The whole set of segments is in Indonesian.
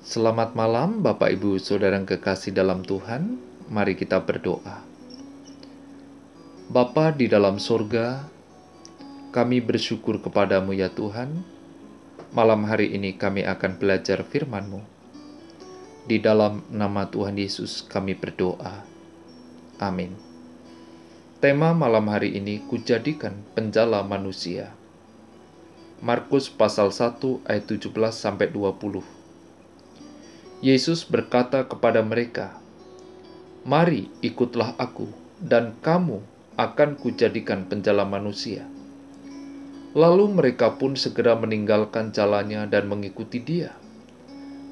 Selamat malam, Bapak, Ibu, saudara yang kekasih dalam Tuhan. Mari kita berdoa. Bapa di dalam surga, kami bersyukur kepadamu ya Tuhan. Malam hari ini kami akan belajar firman-Mu. Di dalam nama Tuhan Yesus kami berdoa. Amin. Tema malam hari ini kujadikan penjala manusia. Markus pasal 1 ayat 17 sampai 20. Yesus berkata kepada mereka, "Mari ikutlah aku, dan kamu akan kujadikan penjala manusia." Lalu mereka pun segera meninggalkan jalannya dan mengikuti Dia.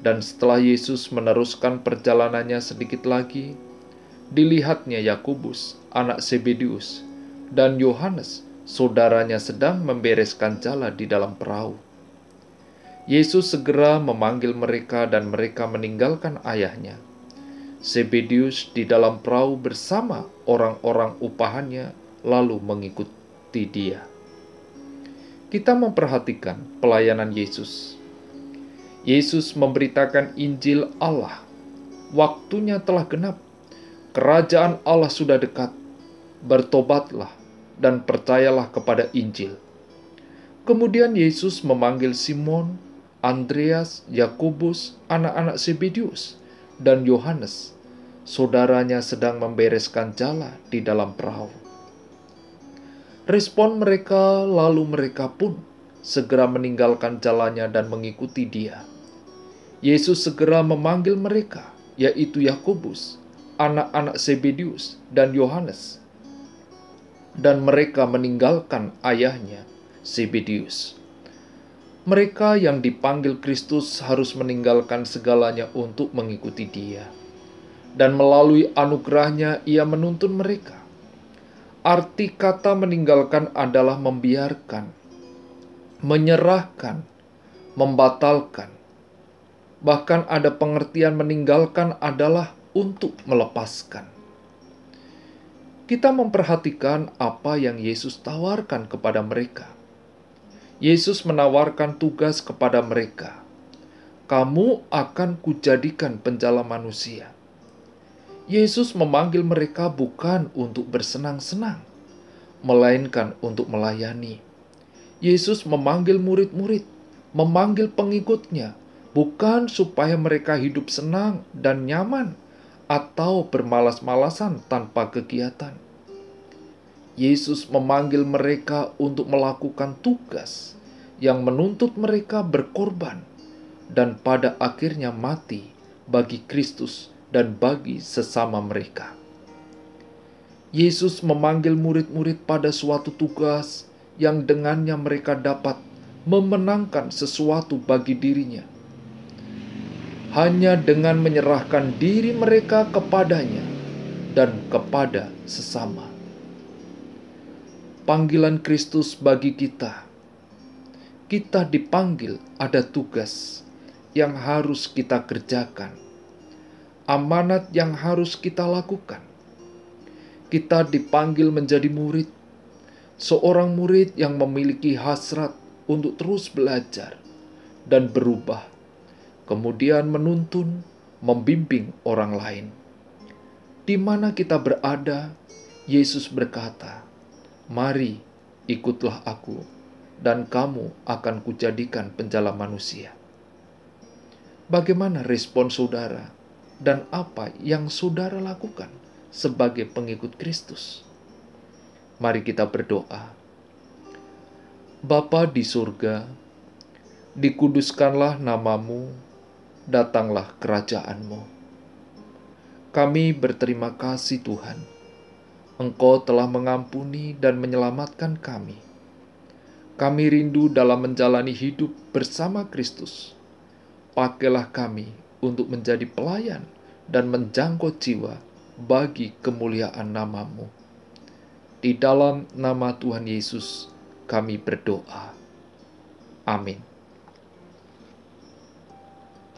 Dan setelah Yesus meneruskan perjalanannya sedikit lagi, dilihatnya Yakobus, anak Zebedius, dan Yohanes, saudaranya sedang membereskan jala di dalam perahu. Yesus segera memanggil mereka dan mereka meninggalkan ayahnya. Zebedius di dalam perahu bersama orang-orang upahannya lalu mengikuti dia. Kita memperhatikan pelayanan Yesus. Yesus memberitakan Injil Allah. Waktunya telah genap Kerajaan Allah sudah dekat. Bertobatlah dan percayalah kepada Injil. Kemudian Yesus memanggil Simon, Andreas, Yakobus, anak-anak Zebedius, dan Yohanes. Saudaranya sedang membereskan jala di dalam perahu. Respon mereka, lalu mereka pun segera meninggalkan jalannya dan mengikuti Dia. Yesus segera memanggil mereka, yaitu Yakobus, anak-anak Zebedius dan Yohanes, dan mereka meninggalkan ayahnya Zebedius. Mereka yang dipanggil Kristus harus meninggalkan segalanya untuk mengikuti Dia, dan melalui anugerahnya Ia menuntun mereka. Arti kata meninggalkan adalah membiarkan, menyerahkan, membatalkan. Bahkan ada pengertian meninggalkan adalah untuk melepaskan. Kita memperhatikan apa yang Yesus tawarkan kepada mereka. Yesus menawarkan tugas kepada mereka. Kamu akan kujadikan penjala manusia. Yesus memanggil mereka bukan untuk bersenang-senang, melainkan untuk melayani. Yesus memanggil murid-murid, memanggil pengikutnya, bukan supaya mereka hidup senang dan nyaman, atau bermalas-malasan tanpa kegiatan. Yesus memanggil mereka untuk melakukan tugas yang menuntut mereka berkorban dan pada akhirnya mati bagi Kristus dan bagi sesama mereka. Yesus memanggil murid-murid pada suatu tugas yang dengannya mereka dapat memenangkan sesuatu bagi dirinya hanya dengan menyerahkan diri mereka kepadanya dan kepada sesama. Panggilan Kristus bagi kita, kita dipanggil ada tugas yang harus kita kerjakan, amanat yang harus kita lakukan. Kita dipanggil menjadi murid, seorang murid yang memiliki hasrat untuk terus belajar dan berubah kemudian menuntun, membimbing orang lain. Di mana kita berada, Yesus berkata, "Mari, ikutlah Aku, dan kamu akan kujadikan penjala manusia." Bagaimana respon saudara dan apa yang saudara lakukan sebagai pengikut Kristus? Mari kita berdoa. Bapa di surga, dikuduskanlah namamu, datanglah kerajaanmu. Kami berterima kasih Tuhan, Engkau telah mengampuni dan menyelamatkan kami. Kami rindu dalam menjalani hidup bersama Kristus. Pakailah kami untuk menjadi pelayan dan menjangkau jiwa bagi kemuliaan namamu. Di dalam nama Tuhan Yesus, kami berdoa. Amin.